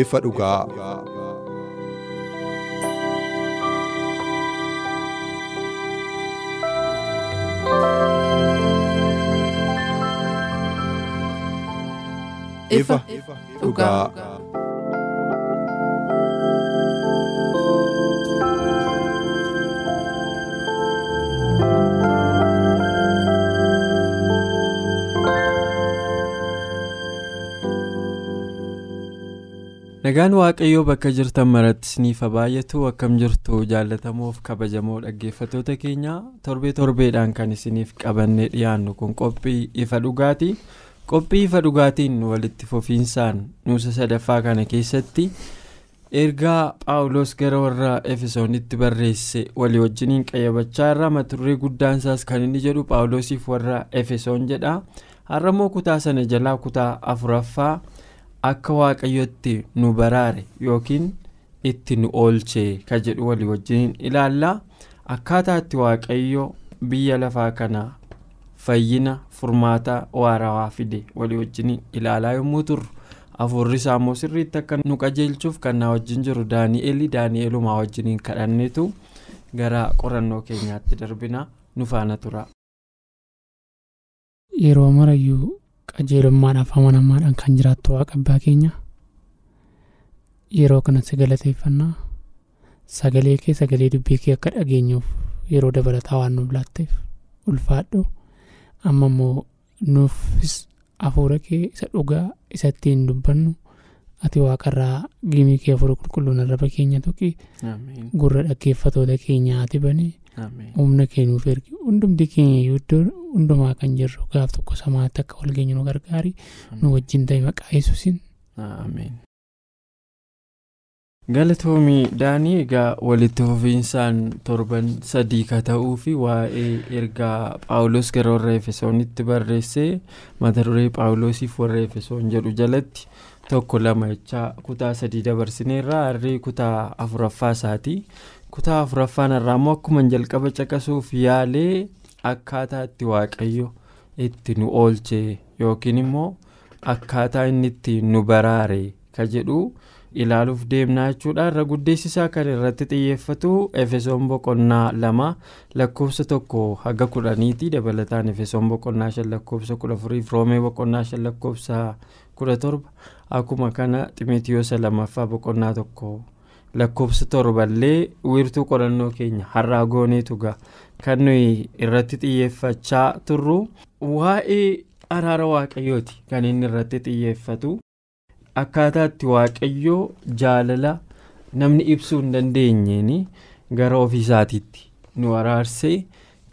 Ifa dhugaa. ifa dhugaa. Nagaan waaqayyoo bakka jirtan maratti isiniif baay'atu akkam jirtu jaallatamoof kabajamoo dhaggeeffatoota keenya torbee torbeedhaan kan isiniif qabannee dhiyaannu kun qophii ifa dhugaati qophii ifa dhugaatiin walitti fufiinsaan nuusa sadaffaa kana keessatti ergaa paawuloos gara warra efesoonitti barreesse walii wajjiniin qayyabachaa irra maturree guddaansaas kan inni jedhu paawuloosiif warra efesoon jedha. Har'ammoo kutaa sana jalaa kutaa afuraffaa. Akka waaqayyotti nu baraare yookiin itti nu oolchee ka jedhu walii wajjin ilaallaa akkaataa itti waaqayyo biyya lafaa kana fayyina furmaata waarawaa fide walii wajjin ilaalaa yommuu afurri isaa immoo sirriitti akka nu qajeelchuuf kan na wajjin jiru daani'eeli daani'eelumaa wajjiniin kadhanneetu gara qorannoo keenyaatti darbina nu faana tura. yeroo marayyuu qajeelummaadhaaf amanamaadhaan kan jiraattu waaqa abbaa keenya. Yeroo kanatti galateeffannaa sagalee kee sagalee dubbii kee akka dhageenyuuf yeroo dabalataa waan nuuf laatteef ulfaadhu. Amma immoo nuufis hafuura kee isa dhugaa isa ittiin dubbannu. Ati waaqarraa gimii kee hafuura qulqulluun arraba keenya tuqi. Gurra dhaggeeffatoota keenyaa ati bane humna kee nuuf ergi hundumti keenya iddoo hundumaa kan jirru gaaf tokko samaatti akka wal geenyu nu gargaari nu wajjin ta'e maqaa yesuusin. galatoomii daanii egaa walitti fufiinsaan torban sadii ka ta'uu fi waa'ee ergaa paawuloos gara warra efesoonitti barreessee mata duree paawuloosiif warra efesoon jedhu jalatti tokko lama jechaa kutaa sadii dabarsineerraa harrii kutaa afuraffaa isaati. Kutaa afuraffaan irraa immoo akkuma jalqaba caqasuuf yaalee akkaataa itti waaqayyo itti nu oolchee yookiin immoo akkaataa inni itti nu baraare ka jedhu ilaaluuf deemnaa jechuudha irra guddeessisaa kan irratti xiyyeeffatu efesoon boqonnaa lama lakkoofsa tokko haga kudhaniiti dabalataan efesoon boqonnaa shan lakkoofsa kudha afuriif roomee boqonnaa shan lakkoofsa kudha torba akkuma kana ximotiyoosa lamaffaa boqonnaa tokko. Lakkoofsa torballee wiirtuu qorannoo keenya har'aa gooneetu gaa. Kan nuyi irratti xiyyeeffachaa turru waa'ee araara waaqayyooti. Kan inni irratti xiyyeeffatu akkaataa itti waaqayyoo jaalala namni ibsuu hin dandeenyeen gara ofiisaatiitti nu araarsee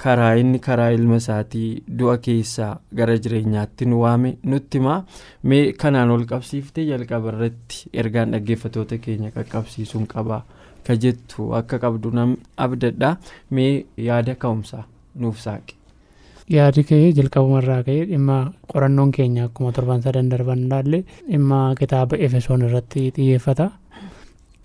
karaa inni karaa ilma isaatii du'a keessaa gara jireenyaatti nu waame nutti himaa. Mee kanaan ol qabsiiftee jalqaba irratti ergaan dhaggeeffatoota keenya qaqqabsiisuun qabaa ka jettu akka qabdu nam abdadha. Mee yaada ka'umsaa nuuf saaqe. yaadi ka'ee jalqabumarraa ka'ee dhimma qorannoon keenya akkuma torban sadan darban ilaalle dhimma kitaaba efesoon irratti xiyyeeffata.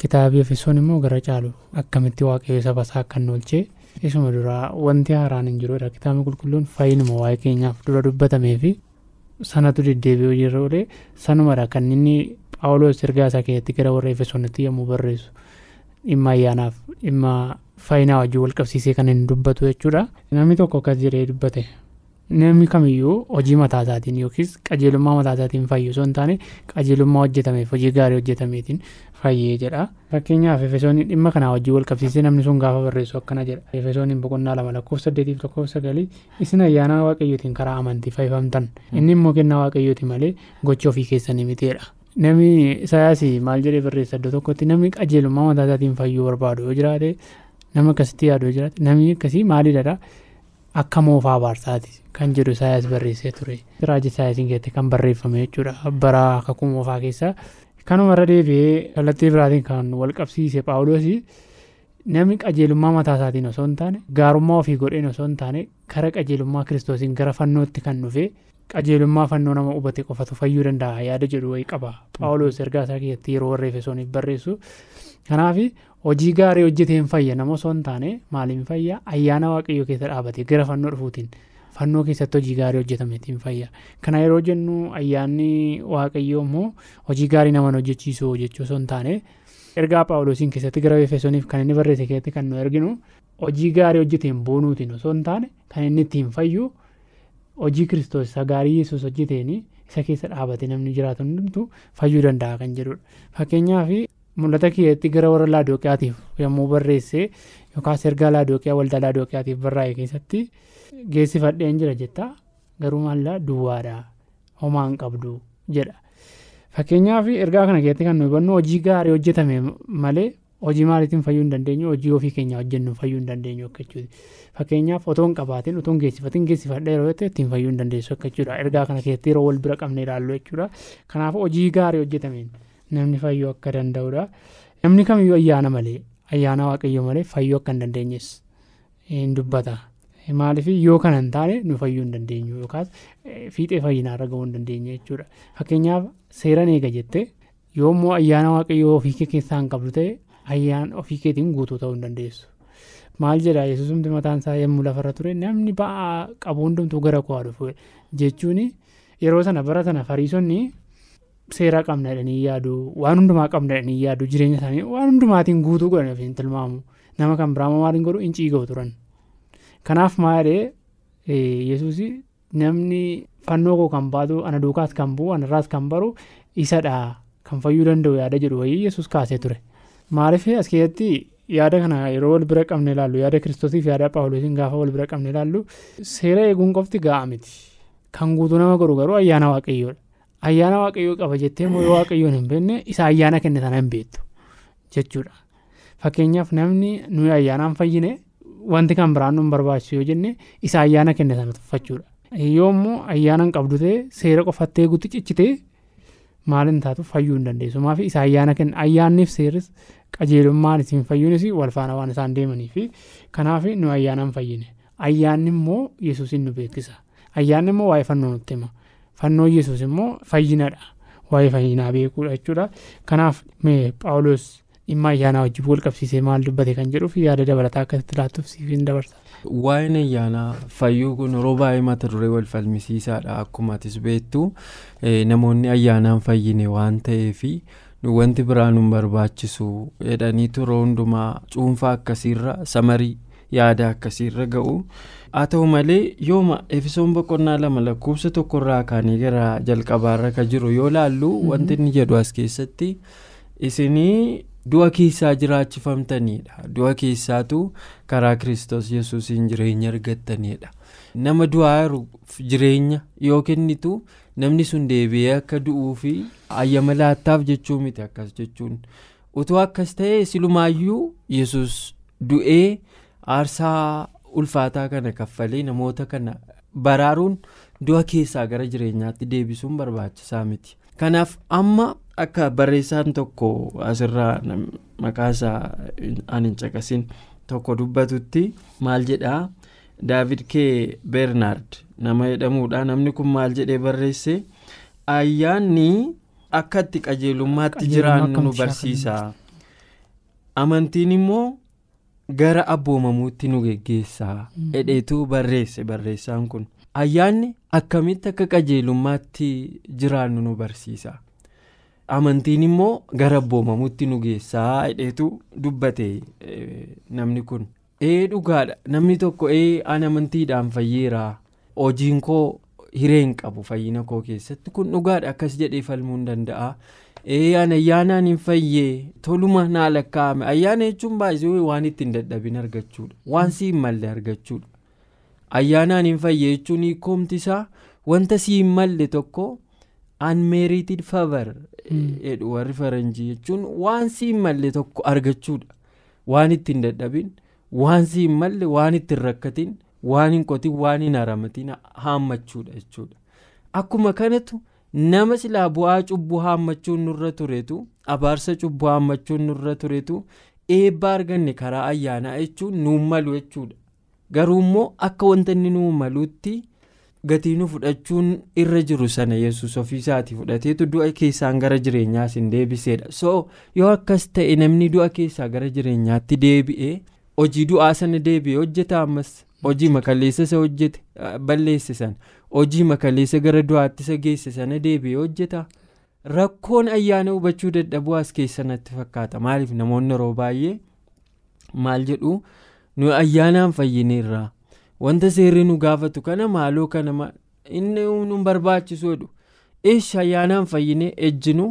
Kitaabi efesoon immoo gara caalu akkamitti waaqayyo saba isaa akka nu oolchee isuma duraa wanti haaraan hin jirudha kitaabni qulqulluun fayyinuma waa'ee keenyaaf dura dubbatamee fi sanatu deddeebi'uu jirra olee sanumadha kan inni paawuloos ergaa isaa keessatti gara warra efesoonitti yommuu barreessu dhimma ayyaanaaf dhimma fayyinaa wajjin wal qabsiisee kan inni dubbatu jechuudha namni tokko akkas jedhee dubbate namni kamiyyuu hojii mataa isaatiin yookiis qajeelummaa mataa isaatiin fayyu osoo hin taane qajeelummaa hojjetameef hojii gaarii hojjetameetiin fayyee jedha. Fakkeenyaaf efesoonni dhimma kanaa wajjin wal qabsiisee namni sun gaafa barreessu akkana jedha. Efesooniin boqonnaa lama lakkoofsa saddeetiif lakkoofsa sagalii isin ayyaana waaqayyootiin karaa amantii fayyifamtan. Inni immoo kennaa waaqayyooti malee gocha ofii keessanii miteedha. namni isayaas maal jedhee barreessa iddoo tokkotti namni qajeelummaa mataa isaatiin fayyuu barbaadu yoo jiraate nama akkasitti yaaduu jiraate namni akkasii maalidha akka moofaa baarsaati kan jedhu Isaayaas barreessee ture. Raajii Isaayaasiin keessatti kan barreeffame jechuudha bara kakuu moofaa keessaa. Kanumarra deebi'ee kallattii biraatiin kan wal qabsiise Paawuloosii namni qajeelummaa mataa isaatiin osoo hin taane gaarummaa ofii godheen osoo hin taane kara qajeelummaa kiristoosiin gara fannootti kan dhufe qajeelummaa fannoo nama hubate qofatu fayyuu danda'a yaada jedhu wayii qaba. Paawuloos ergaa isaa keessatti yeroo warra Efesooniif barreessu. Kanaaf hojii gaarii hojjeteen fayya nama osoo hin taane maaliin fayya ayyaana waaqayyoo keessa dhaabate gara fannoo dhufuutiin fannoo keessatti hojii gaarii hojjetameetiin fayya. Kana yeroo jennu ayyaanni waaqayyoo immoo hojii gaarii nama hojjechiisuu jechuu osoo hin taane ergaa paawuloosiin keessatti gara efesooniif kan inni barreesse keessatti kan nu erginu hojii gaarii hojjeteen boonuutiin osoo hin taane kan inni ittiin fayyu hojii kiristoos isa gaarii yesuus hojjeteen isa keessa dhaabate namni jiraatu hundumtu fayyuu danda'a kan jedhudha. Fakkeenyaaf mul'ata keessatti gara warra laadooqiyaatiif yommuu barreesse yookaas ergaa laadooqiyaa waldaa laadooqiyaatiif barraa'e keessatti geessifadheen jira jetta garuu maallaa duwwaadha homaa hin qabdu jedha. Fakkeenyaaf ergaa kana keessatti kan nu hubannu hojii gaarii hojjetame malee hojii maaliitiin fayyuu hin dandeenyu hojii ofii keenya hojjennu fayyuu hin dandeenyu akka jechuuti. Fakkeenyaaf otoo hin qabaatiin otoo hin geessifatiin geessifadha yeroo ta'e ittiin fayyuu hin dandeessu akka jechuudha. Ergaa kana keessatti yeroo wal bira qabnee ilaallu jechuudha. Kanaaf hojii gaarii hojjetameen namni fayyuu akka danda'udha. Namni kamiyyuu ayyaana malee ayyaana waaqayyoo malee fayyuu akka hin dandeenyes hin dubbata. Maaliif yoo kana hin taane nu fayyuu hin dandeenyu yookaas fiixee fayyinaa irra gahuu hin dandeenye jechuudha. Fakkeenyaaf seeran eega jettee yoo immoo ayyaana waaqayyoo ofii kee keessaa hin qabdu ta'e ayyaan ofii keetiin guutuu ta'uu hin dandeessu. Maal jedha yesuusumti mataan isaa yommuu lafarra ture namni ba'aa qabu hundumtuu gara koo dhufu jechuun yeroo sana bara sana fariisonni seera qabna jedhanii yaadu waan hundumaa qabna jedhanii yaadu jireenya isaanii waan hundumaatiin guutuu godhan ofiin tilmaamu nama kan biraa maaliin godhu hin ciiga'u turan. Kanaaf maalee yesuus namni fannoo koo kan baatu ana duukaas kan bu'u anarraas kan baru isadha kan fayyuu danda'u yaada jedhu wayii yesuus kaasee ture. Maaliif as keessatti yaada kana yeroo wal bira qabne ilaallu yaada kiristoosiif yaada paawuloosiin gaafa wal bira qabne ilaallu seera eeguun qofti ga'a miti. Kan guutuu nama godhu garuu ayyaana waaqayyoodha. Ayyaana waaqayyoo qaba jettee immoo yoo waaqayyoon hin beekne isa ayyaana kenne sana hin beektu jechuudha. Fakkeenyaaf namni nuyi ayyaanaan fayyine wanti kan biraan nu barbaachisu yoo jenne isa ayyaana kenne sana tuffachuudha. Yoo immoo ayyaana hin qabdu ta'e seera qofattee guutti ciccitee maalin taatu fayyuu hin dandeessu. Maaf isa ayyaana kenna ayyaanniif seerris qajeelummaan isin fayyuunis wal faana waan isaan deemanii fi kanaaf nu ayyaanaan fayyine. Ayyaanni immoo yesuusin nu beeksisa. Ayyaanni immoo waa'ee fannoo nutti hima. Fannoon yesuus immoo fayyinadha. Waa'ee fayyinaa beekuudha jechuudha. Kanaaf mee Paawuloos dhimma ayyaanaa wajjin wal qabsiisee maal dubbate kan jedhuuf yaada dabalataa akkasitti laattuuf siif hin dabarsa. Waa'een ayyaanaa fayyuu kun yeroo baay'ee mata duree wal falmisiisaadha akkuma atis beektu namoonni ayyaanaan fayyine waan ta'eef wanti biraa nu barbaachisu jedhaniitu yeroo hundumaa cuunfaa akkasiirra samarii yaada akkasiirra ga'u. Haa ta'u malee yooma efisoon boqonnaa lama lakkoofsa tokkorraa kaanii gara jalqabaarra ka jiru yoo laallu wanti inni jedhu as keessatti isinii. du'a keessaa jiraachifamtaniidha. Du'a keessaatu karaa kiristoos yesuusiin jireenya argattanidha nama du'aa jireenya yoo kennitu namni sun deebi'ee akka du'uu fi ayyama laattaaf jechuu miti akkas jechuun. Utuu akkas ta'e silumaayyuu yesus du'ee aarsaa ulfaataa kana kaffalee namoota kana baraaruun du'a keessaa gara jireenyaatti deebisuun barbaachisaa miti. Kanaaf amma. akka barreessaan tokko asirraa maqaasaa an hin caqasin tokko dubbatutti maal jedhaa? Daavid kee beernaard nama jedhamuudha. Namni kun maal jedhee barreesse? Ayyaanni akka itti qajeelummaatti jiraannu nu barsiisa amantiin immoo gara abboomamuutti nu geggeessa jedheetu barreesse barreessaan kun. Ayyaanni akkamitti akka qajeelummaatti jiraannu nu barsiisa. amantiin immoo gara abboomamuutti nu geessaa jedheetu dubbate namni kun. Ee dhugaadha namni tokko ee an amantiidhaan fayyeera hojiin koo hireen qabu. Fayyina koo keessatti kun dhugaadha akkas jedhee falmuu danda'a ee an ayyaanaan hin fayyee toluma naa lakkaa'ame. Ayyaana jechuun baay'ee waan ittiin dadhabin argachuudha. Waan si hin malle argachuudha. Ayyaanaan hin fayyee jechuun hiikomti isaa wanta si hin malle tokko. unmerited favor jedhu warri faranjii jechuun waan si hin malle tokko argachuudha. Waan ittiin dadhabin waan si hin malle waan ittiin rakkatin waan hin qotin waan hin haramatin haammachuudha jechuudha. Akkuma kanatu nama silaa bu'aa cubbuu haammachuun nurra turetu abaarsa cubbuu haammachuun nurra turetu eebba arganne karaa ayyaanaa jechuun nuun malu jechuudha. Garuu immoo akka wanta inni nuun maluutti gatii nu fudhachuun irra jiru sana yesus ofiisaatii fudhateetu du'a keessaan gara jireenyaas hin deebiseedha. So yoo akkas ta'e namni du'a keessaa gara jireenyaatti deebi'ee hojii du'aa sana deebi'ee hojjeta ammas hojii makaleessa isa hojjete balleesse sana. Hojii makaleessa gara du'aatti isa geesse sana deebi'ee hojjeta. Rakkoon ayyaana hubachuu dadhabuu as keessanatti fakkaata. Maaliif? Namoonni yeroo baay'ee maal jedhu? Nu ayyaanaan fayyineerraa wanta seerri nu gaafatu kana maaloo kana inni nu barbaachisu jedhu ishi ayyaanaan fayyine ejjinu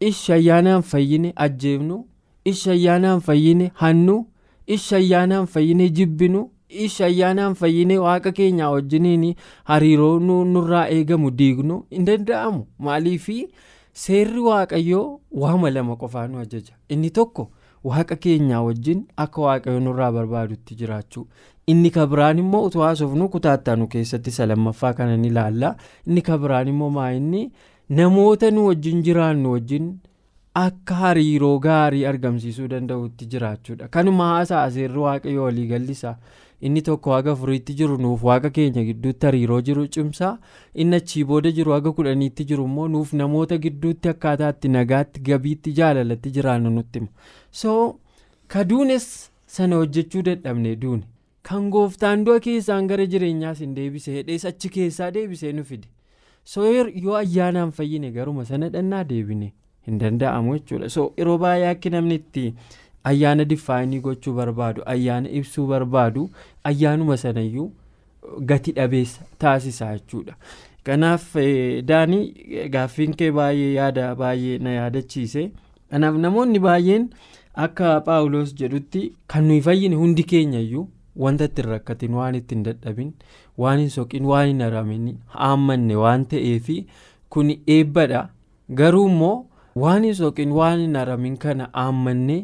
ishi ayyaanaan fayyine ajjeefnu ishi ayyaanaan fayyine hannu ishi ayyaanaan fayyine jibbinu ayyaanaan fayyine waaqa keenyaa wajjiniin hariiroo nurraa eegamu diignu hin danda'amu. Maaliifi seerri waaqayyoo waama lama qofaa nu ajaja. Inni tokko waaqa keenyaa wajjin akka waaqayyo nurraa barbaadutti jiraachuu. Inni kabiraan immoo utuu haasofnu kutaattaanu keessatti isa lammaffaa kana ni ilaalla inni kabiraan immoo maa inni? Namoota nu wajjin jiraannu wajjin akka hariiroo gaarii argamsiisuu danda'utti jiraachuudha. Kanuma haasaa seerri waaqayyo walii gallisa inni tokko haga afuriitti jiru nuuf waaqa keenya gidduutti hariiroo jiru cimsaa. Inni achii booda jiru haga kudhaniitti jiru immoo nuuf namoota gidduutti akkaataatti nagaatti gabiitti jaalalatti jiraannu nutti hima. So kaduunes sana hojjechuu dadhabne duune kan gooftaan du'a keessaan gara jireenyaas hin deebise hedhees achi keessaa deebisee nu fide. So yoo ayyaanaan fayyine garuma sana dhannaa deebine hin danda'amu jechuudha. So yeroo baay'ee akki namni itti ayyaana diffaayinii gochuu barbaadu ayyaana ibsuu barbaadu ayyaanuma sanayyuu gati dhabeessa taasisa jechuudha. Kanaaf daanii gaaffiin kee baay'ee yaada baay'ee na yaadachiise. Kanaaf namoonni baay'een akka paawuloos jedhutti kan nuyi fayyine hundi keenyayyuu wanta ittiin rakkatin waan ittiin dadhabin waan hin soqin waan hin haramin haammanne waan ta'eefi kun eebbadha garuu immoo waan hin soqin waan hin haramin kana haammanne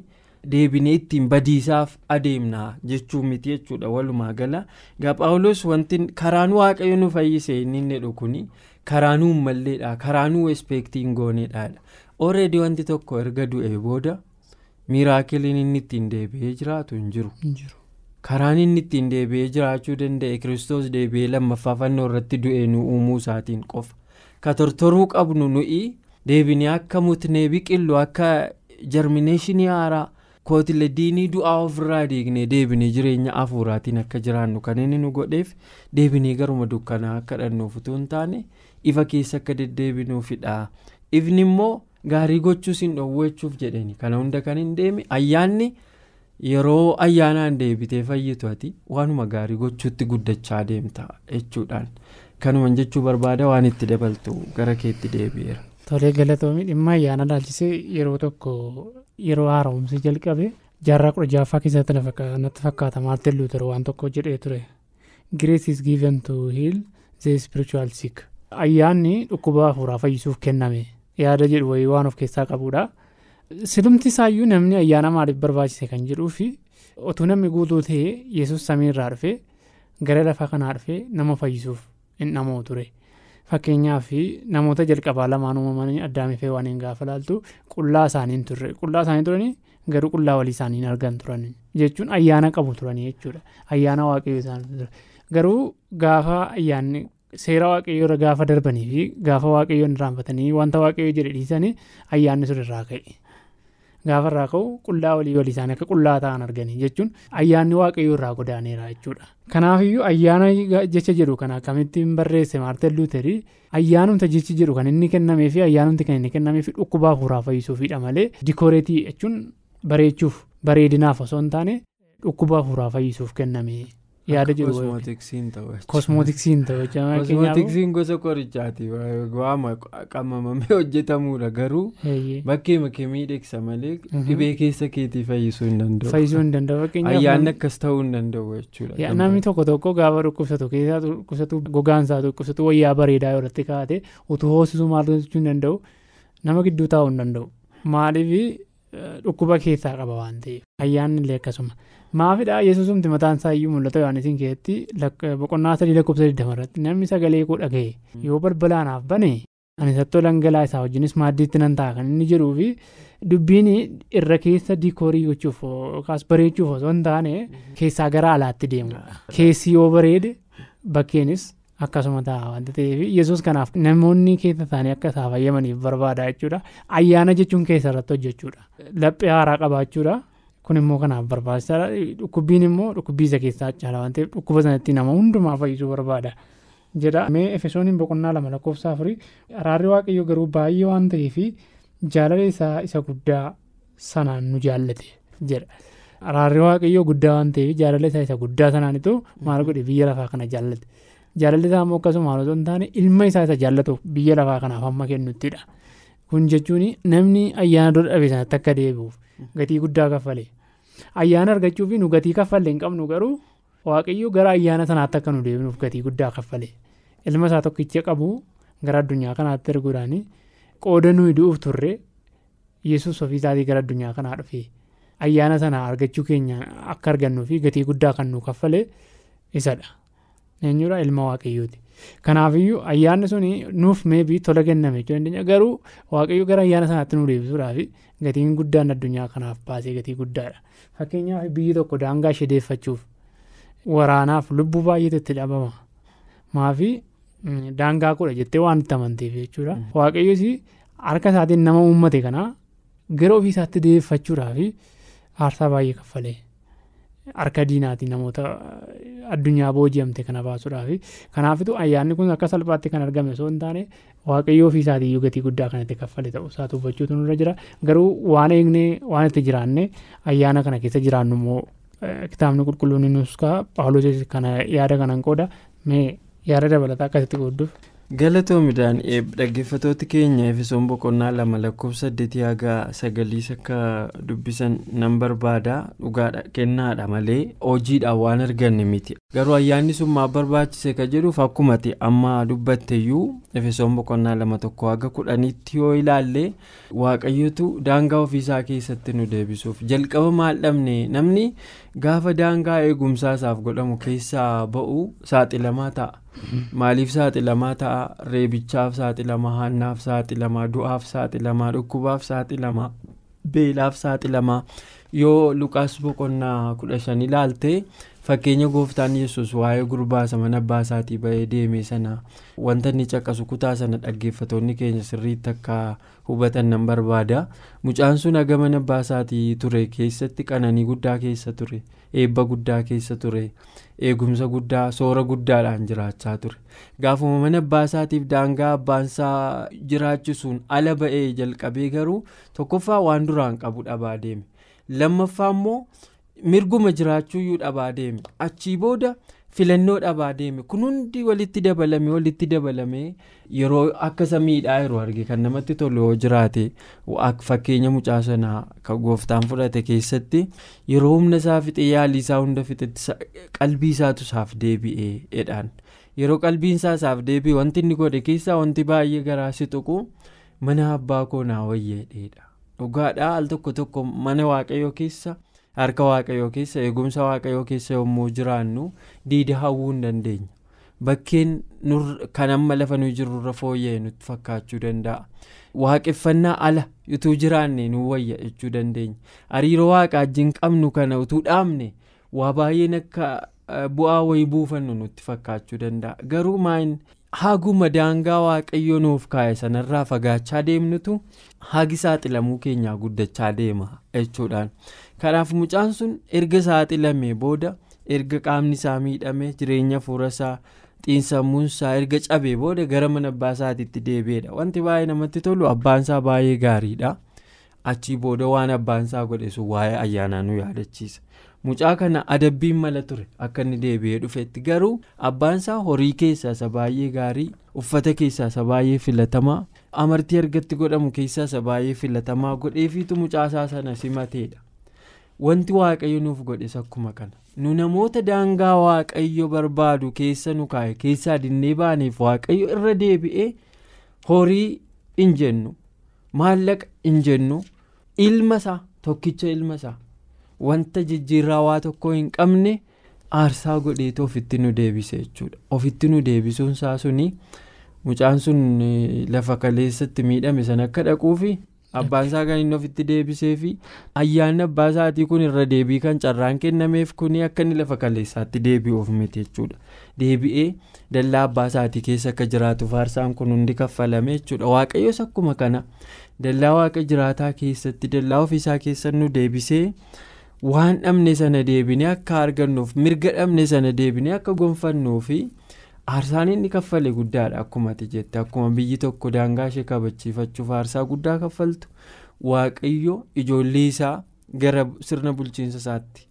deebinee ittiin badiisaaf adeemna jechuun miti jechuudha walumaa gala. Egaa paawuloos wanti karaan waaqayyo nu fayyise inni jedhu kun karaa nuu malleedha karaa nuu espeektiin gooneedhaadha ooreedii wanti tokko erga du'ee booda miiraakiliin inni ittiin deebi'ee jiraatu hin jiru. karaan inni ittiin deebi'ee jiraachuu danda'e kiristoos deebi'ee lammaffaa fannoo irratti du'ee nu uumuu isaatiin qofa. Ka tortoruu qabnu nuyi deebinee akka mutnee biqillu akka jarmineeshinii haaraa kootilee diinii du'aa ofirraa diignee deebinee jireenya hafuuraatiin akka jiraannu kan inni nu godheef deebinee garuma dukkanaa akka dhannuuf utuu hin taane ifa keessa akka deddeebinuufidha ifni immoo gaarii gochuus hin dhoowwachuuf jedheni kana hunda kan hin deeme ayyaanni. yeroo ayyaanaan deebitee fayyitu ati waanuma gaarii gochuutti guddachaa deemta jechuudhaan kanuman jechuu barbaada waan itti dabaltu gara keetti deebi'eera. Tolee galatoomii dhimma ayyaana ilaalchisee yeroo tokko yeroo haaromsi jalqabe jaarraa kudha jaaffaa keessatti natti fakkaata. Maartin luuter waan tokko jedhee ture. Grace is given to heal the spiritual sick. Ayyaanni dhukkuba hafuuraa fayyisuuf kenname yaada jedhu wayii waan of keessaa qabudha. silumti isaayyuu namni ayyaana maaliif barbaachise kan jedhuu fi otuu namni guutuu ta'ee yesus samiirraa dhufee gara lafaa kanaa dhufee nama fayyisuuf hin dhamoo ture fakkeenyaaf namoota jalqabaa lamaan uumamanii addaamii fi waan hin gaafa laaltu qullaa isaaniin turre. Qullaa isaanii turanii garuu qullaa walii isaanii argan turan jechuun ayyaana qabu turanii jechuudha. Ayyaana waaqayyoo isaanii garuu gaafa ayyaanni seera waaqayyoo irra gaafa darbanii fi gaafa waaqayyoon irraanfatanii wanta waaqayyoo jedhe dhiisanii ayyaanni sun irraa ka'e. Gaafa irraa ka'u qullaa walii walii isaanii akka qullaa ta'an arganii jechuun ayyaanni waaqayyoo irraa godaaneera jechuudha. Kanaafiyyuu ayyaana jecha jedhu kana akkamittiin barreesse maartin luuterii ayyaanumta jechi jedhu kan inni kennamee fi ayyaanumti kan inni kennamee fi dhukkuba hafuuraa fayyisuufidha malee dikooreetii jechuun bareechuuf bareedinaaf osoo hin taane dhukkuba hafuuraa fayyisuuf kenname. Yaada jedhu kosmootiksiin ta'u kosmootiksiin ta'u kosmootiksiin gosa qorichaati waama qammamamee hojjetamuudha garuu bakkee makee miidhagsa malee dhibee keessa keetii fayyisuu hin danda'u fayyisuu hin danda'u ayyaanni akkas ta'uu hin danda'u jechuudha namni tokko tokko gaafa dhukkubsatu keessaa dhukkubsatu gogaansaa dhukkubsatu wayyaa bareedaa irratti kaa'ate utuu hoosisuu maal gochuu hin danda'u nama gidduu taa'uu hin danda'u maaliif dhukkuba keessaa qaba waan ta'eef ayyaanni illee akkasuma maafidha yesuusumti mataan isaa iyyuu mul'ata yohaanisiin keessatti boqonnaa sadii lakkoofsa 20 irratti namni sagalee koo dhaga'e yoo balbalaanaaf bane ani sattoo dhangalaa isaa wajjinis maaddiitti nan ta'a kan inni jedhuu fi dubbiin irra keessa diikoorii gochuuf yookaas bareechuuf osoo hin taane keessaa gara alaatti deemu keessi yoo bareede bakkeenis akkasuma ta'a wanta ta'eef yesus kanaaf namoonni keessa isaanii akka isaa fayyamaniif barbaada jechuudha ayyaana jechuun keessa irratti hojjechuudha laphee haaraa qabaachuudha kun immoo kanaaf barbaachisaadha dhukkubbiin immoo dhukubbii isa keessaa caala waan ta'eef dhukkuba sanatti nama hundumaa fayyisuu barbaada. jedha. Mee efesooniin boqonnaa lama lakkoofsa afurii araarri waaqayyoo garuu baay'ee waan ta'eef jaalala isaa isa guddaa sanaan nu jaallate jedha. Araarri waaqayyoo guddaa waan ta'eef jaalala isaa isa guddaa sanaanitu maal godhe biyya lafaa kana jaallate? Jaalalli isaa immoo akkasuma haalota hin taane ilma isaa isa jaallatuuf biyya lafaa kanaaf hamma kennuttidha kun jechuun namni ayyaana dura dhabe sanatti akka deebi'uuf gatii guddaa kaffalee. Ayyaana argachuuf nu gatii kaffalle hin qabnu garuu waaqayyo gara ayyaana sanaatti akka nu deebinuuf gatii guddaa kaffale ilma isaa tokkicha qabu gara addunyaa kanaatti erguudhaan qooda nuyi du'uuf turre yesus ofiisaatii gara addunyaa kanaa dhufe ayyaana sana argachuu keenya akka argannuu fi gatii guddaa kan nu kaffale isadha eenyudha ilma waaqayyooti? Kanaafiyyuu ayyaanni sun nuuf meebii tola kenname garuu waaqayyo gara ayyaana sanaatti nu deebisuudhaaf gatiin guddaan addunyaa kanaaf baasee gatii guddaadha. Fakkeenyaaf biyyi tokko daangaa ishee deeffachuuf waraanaaf lubbuu baay'eetu itti dhabama. Maafi daangaa kudha jettee waan itti amanteef jechuudha. Waaqayyoos harka isaatiin nama uummate kanaa gara ofiisaatti deeffachuudhaaf aarsaa baay'ee kaffalee harka diinaatiin namoota addunyaa booji'amte kana baasuudhaaf kanaafitu ayyaanni kun akka salphaatti kan argame osoo hin taane waaqayyoo ofiisaatii iyyuu gatii guddaa kanatti kaffale ta'uu isaa hubachuutu nurra jira garuu waan eegnee waan itti jiraanne ayyaana kana keessa jiraannu immoo kitaabni qulqulluun nus kaa paawulos kana yaada kanan qooda mee yaada dabalataa akkasitti qoodduuf. Galatoomidhaan dhaggeeffatooti keenya efesoon boqonnaa lama lakkoofsa saddeetii haga sagaliis akka dubbisan nan barbaada. Dhugaadha kennaadha malee hojiidhaan waan arganne miti. Garuu ayyaanni sun maaf barbaachise ka jedhuuf akkumati amma dubbatteyyuu efesoon boqonnaa lama tokko haga kudhanitti yoo ilaalle waaqayyotu daangaa ofiisaa keessatti nu deebisuuf. Jalqaba maal dhabne? Namni gaafa daangaa eegumsaa isaaf godhamu keessaa ba'u saaxilamaa ta'a. Maaliif saaxilamaa ta'a? Reebichaaf saaxilamaa hannaaf saaxilamaa du'aaf saaxilamaa dhukkubaaf saaxilamaa beelaaf saaxilamaa yoo lukaas boqonnaa kudha shan ilaalte fakkeenya gooftaan yesus waa'ee gurbaasa mana abbaa isaatii ba'ee deeme sana wanta inni caqasu kutaa sana dhaggeeffatoonni keenya sirriitti akka hubatan nan barbaada mucaan sun haga mana abbaa isaatii ture keessatti qananii guddaa keessa ture eebba guddaa keessa ture. eegumsa guddaa soora guddaadhaan jiraachaa ture gaafuma mana abbaa isaatiif daangaa abbaansaa jiraachisuun ala ba'ee jalqabee garuu tokkoffaa waan duraan qabu dhabaa deeme lammaffaa immoo mirguma jiraachuuyyuu dhabaa deeme. Achii booda filannoo dhabaa deeme. Kun hundi walitti dabalame walitti dabalame yeroo akka samiidhaa yeroo arge kan namatti tolu yoo jiraate fakkeenya mucaa sanaa kan gooftaan fudhate keessatti yeroo humna isaa fixe yaalii isaa hunda fixetti qalbii isaatu isaaf deebi'ee jedhaan yeroo qalbiin isaa isaaf deebi'e wanti inni godhe keessaa wanti baay'ee garaa si tuqu mana abbaa koo naa wayyeedheedha. Dhugaadhaa al tokko tokko mana waaqayyoo keessa. Harka waaqayyoo keessa eegumsa waaqayyoo keessa yommuu jiraannu diida hawwuu hin dandeenya. Bakkeen kan amma lafa nuyi jirurra fooyya'e nutti fakkaachuu danda'a. Waaqeffannaa ala utuu jiraanne nu wayya jechuu dandeenya. Hariiroo waaqa wajjin qabnu kana utuu dhaabne waa baay'een akka bu'aa wayii buufannu nutti fakkaachuu danda'a. Garuu maayin haguma daangaa waaqayyoo nuuf kaa'e sanarraa fagaachaa deemnutu hagi saaxilamuu keenyaa guddachaa deema jechuudhaan. Kanaaf mucaan sun erga saaxilamee booda erga qaamni isaa miidhame jireenya fuula isaa xiinsammuun isaa erga cabee booda gara mana abbaa isaatiitti deebi'edha wanti baay'ee namatti tolu abbaan isaa baay'ee gaariidha. Achii booda waan abbaan isaa godhe sun waa'ee ayyaanaa nu yaadachiisa. Mucaa kana adabbiin mala ture. Akka inni deebi'ee dhufetti garuu abbaan isaa horii keessaa isa baay'ee gaarii uffata keessaa isa baay'ee filatamaa amartii argatti godhamu keessaa isa baay'ee filatamaa godheefiitu mucaasaa sana simateedha. Wanti waaqayyo nuuf godhes akkuma kana. Nu namoota daangaa waaqayyo barbaadu keessa nu kaa'e keessaa dinnee baaneef waaqayyo irra deebi'ee horii hin jennu maallaqa hin jennu ilma isaa tokkicha ilma isaa wanta jijjiirraa waa tokko hin qabne aarsaa godheetu ofitti nu deebise jechuudha. Ofitti nu deebisuun isaa suni mucaan sun lafa kaleessatti miidhame sana akka dhaquufi abbaan kan inni ofitti deebisee fi ayyaanni abbaa isaatii kun irra deebii kan carraan kennameef kuni akka inni lafa kaleessaatti deebi'uuf miti jechuudha deebi'ee dallaa abbaa isaatii keessa akka jiraatuuf aarsaan kun hundi kaffalame jechuudha waaqayyoos akkuma kana dallaa waaqa jiraataa keessatti dallaa ofiisaa keessa nu deebisee waan dhabne sana deebinee akka argannuuf mirga dhabne sana deebinee akka gonfannuufi. Aarsaan inni kaffale guddaadha akkuma ati jette. Akkuma biyyi tokko daangaa ishee kabachiifachuuf aarsaa guddaa kaffaltu. Waaqayyo ijoollee isaa gara sirna bulchiinsa isaatti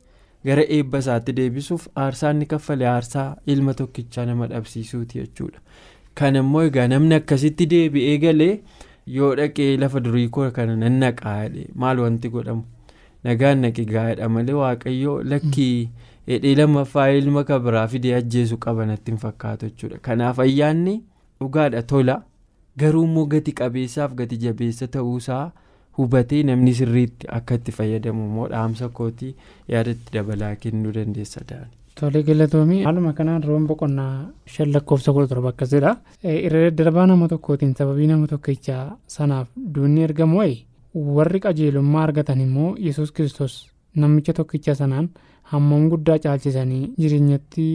gara eebba isaatti deebisuuf aarsaa inni kaffale. Aarsaa ilma tokkichaa nama dhabsiisuuti jechuudha. Kan immoo egaa namni akkasitti deebi'ee galee yoo dhaqee lafa durii koo kana nan naqaa maal wanti godhamu? Nagaan naqi malee waaqayyo lakkii. Hidhii lammaffaa ilma kabiraa fidee ajjeesu qaba natti hin fakkaatu jechuudha kanaaf ayyaanni dhugaadha tola garuu immoo gati qabeessaaf gati jabeessa ta'uusaa hubatee namni sirriitti akka itti fayyadamu immoo dhaamsa kootii yaadatti dabalaa kennuu dandeessa da'an. Tolee galatoomii haaluma kanaan roon boqonnaa shan lakkoofsa kudha torba akkasidha. Irra daddarbaa nama tokkootiin sababii nama tokkichaa sanaaf duunni ergamu wayi warri qajeelummaa argatan immoo yesus kristos namicha tokkicha sanaan hammam guddaa caalchisanii jireenyatti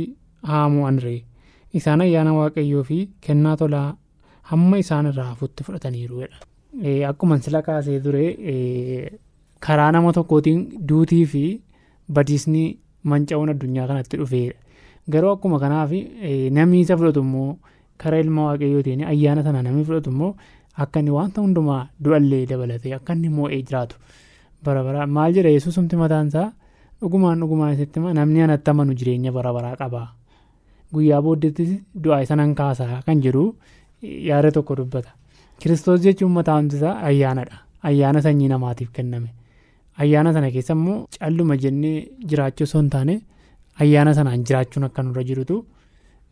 haamu'an ree isaan ayyaana waaqayyoo fi kennaa tolaa hamma isaan irraa hafuutti fudhataniiruudha. Akkuma sila kaasee ture karaa nama tokkootiin duutii fi badiisni manca'uun addunyaa kanatti dhufeedha. Garuu akkuma kanaaf namni isa fudhatu immoo karaa ilma waaqayyootiin ayyaana sana namni fudhatu immoo akka inni wanta hundumaa du'allee dabalatee akka inni moo'ee jiraatu bara bara maal jedha yesuusumti mataan isaa dhugumaan dhugumaan isitti namni anatti amanu jireenya bara baraa qaba. Guyyaa booddeettis du'aa isa nan kaasaa kan jedhu yaada tokko dubbata. Kiristoos jechuun mataan isaa ayyaanadha ayyaana sanyii namaatiif kenname. Ayyaana sana keessa immoo calluma jennee jiraachuu osoo hin taane ayyaana sanaan jiraachuun akka nurra jirutu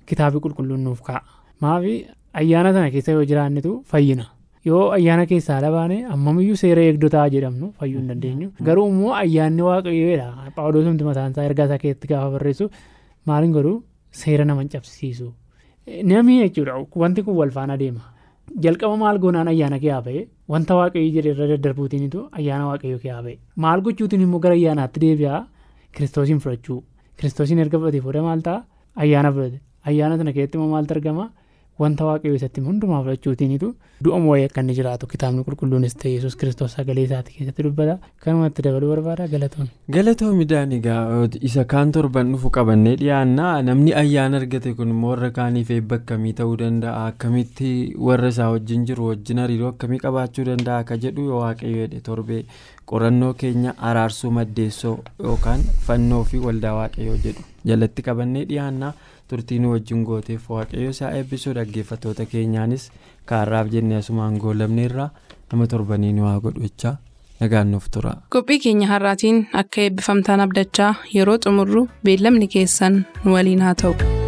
kitaabni qulqulluun nuuf kaa'a maafi ayyaana sana keessa yoo jiraannetu fayyina yoo ayyaana keessaa labaane ammamiyyuu seera eegdotaa jedhamnu fayyuu hin dandeenyu. Garuu immoo ayyaanni waaqayyoodha paawuloosumti mataan isaa ergaa isaa keessatti gaafa barreessu maaliin godhu? Seera nama cabsiisu. Namni jechuudha wanti kun wal faana deema. Jalqaba maal goonaan ayyaana kee haa ba'e? Wanta waaqayyo jedhe irra daddarbuutiinitu ayyaana waaqayyo kee haa ba'e. Maal gochuutiin immoo gara ayyaanaatti deebi'aa? Kiristoosiin fudhachuu. Kiristoosiin erga fudhatee fuudha maal ta'a? Ayyaana fudhate. Ayyaana sana keessatti immoo maaltu argama wanta waaqayyo isatti hundumaa fudhachuutiinitu du'a moo'ee akka inni jiraatu kitaabni qulqulluunis ta'e yesus kiristoos sagalee isaati keessatti dubbata kanumatti dabaluu barbaada galatoon. galatoomi daanigaa isa kaan torban dhufu qabannee dhiyaannaa namni ayyaana argate kun immoo warra kaaniif eebba akkamii ta'uu danda'a akkamitti warra isaa wajjin jiru wajjin hariiroo akkamii qabaachuu danda'a akka jedhu waaqayyo jedhe torbee qorannoo keenya araarsuu maddeessoo yookaan fannoo fi waldaa waaqayyoo jedhu jalatti qabannee dhiyaannaa. Turtii nu wajjin gooteef waaqayyo isaa eebbisuu dhaggeeffattoota keenyaanis kaarraaf jennee asumaan goolabneerraa nama torbanii nu haa nagaan nuuf tura. qophii keenya har'aatiin akka eebbifamtaan abdachaa yeroo xumurru beellamni keessan nu waliin haa ta'u.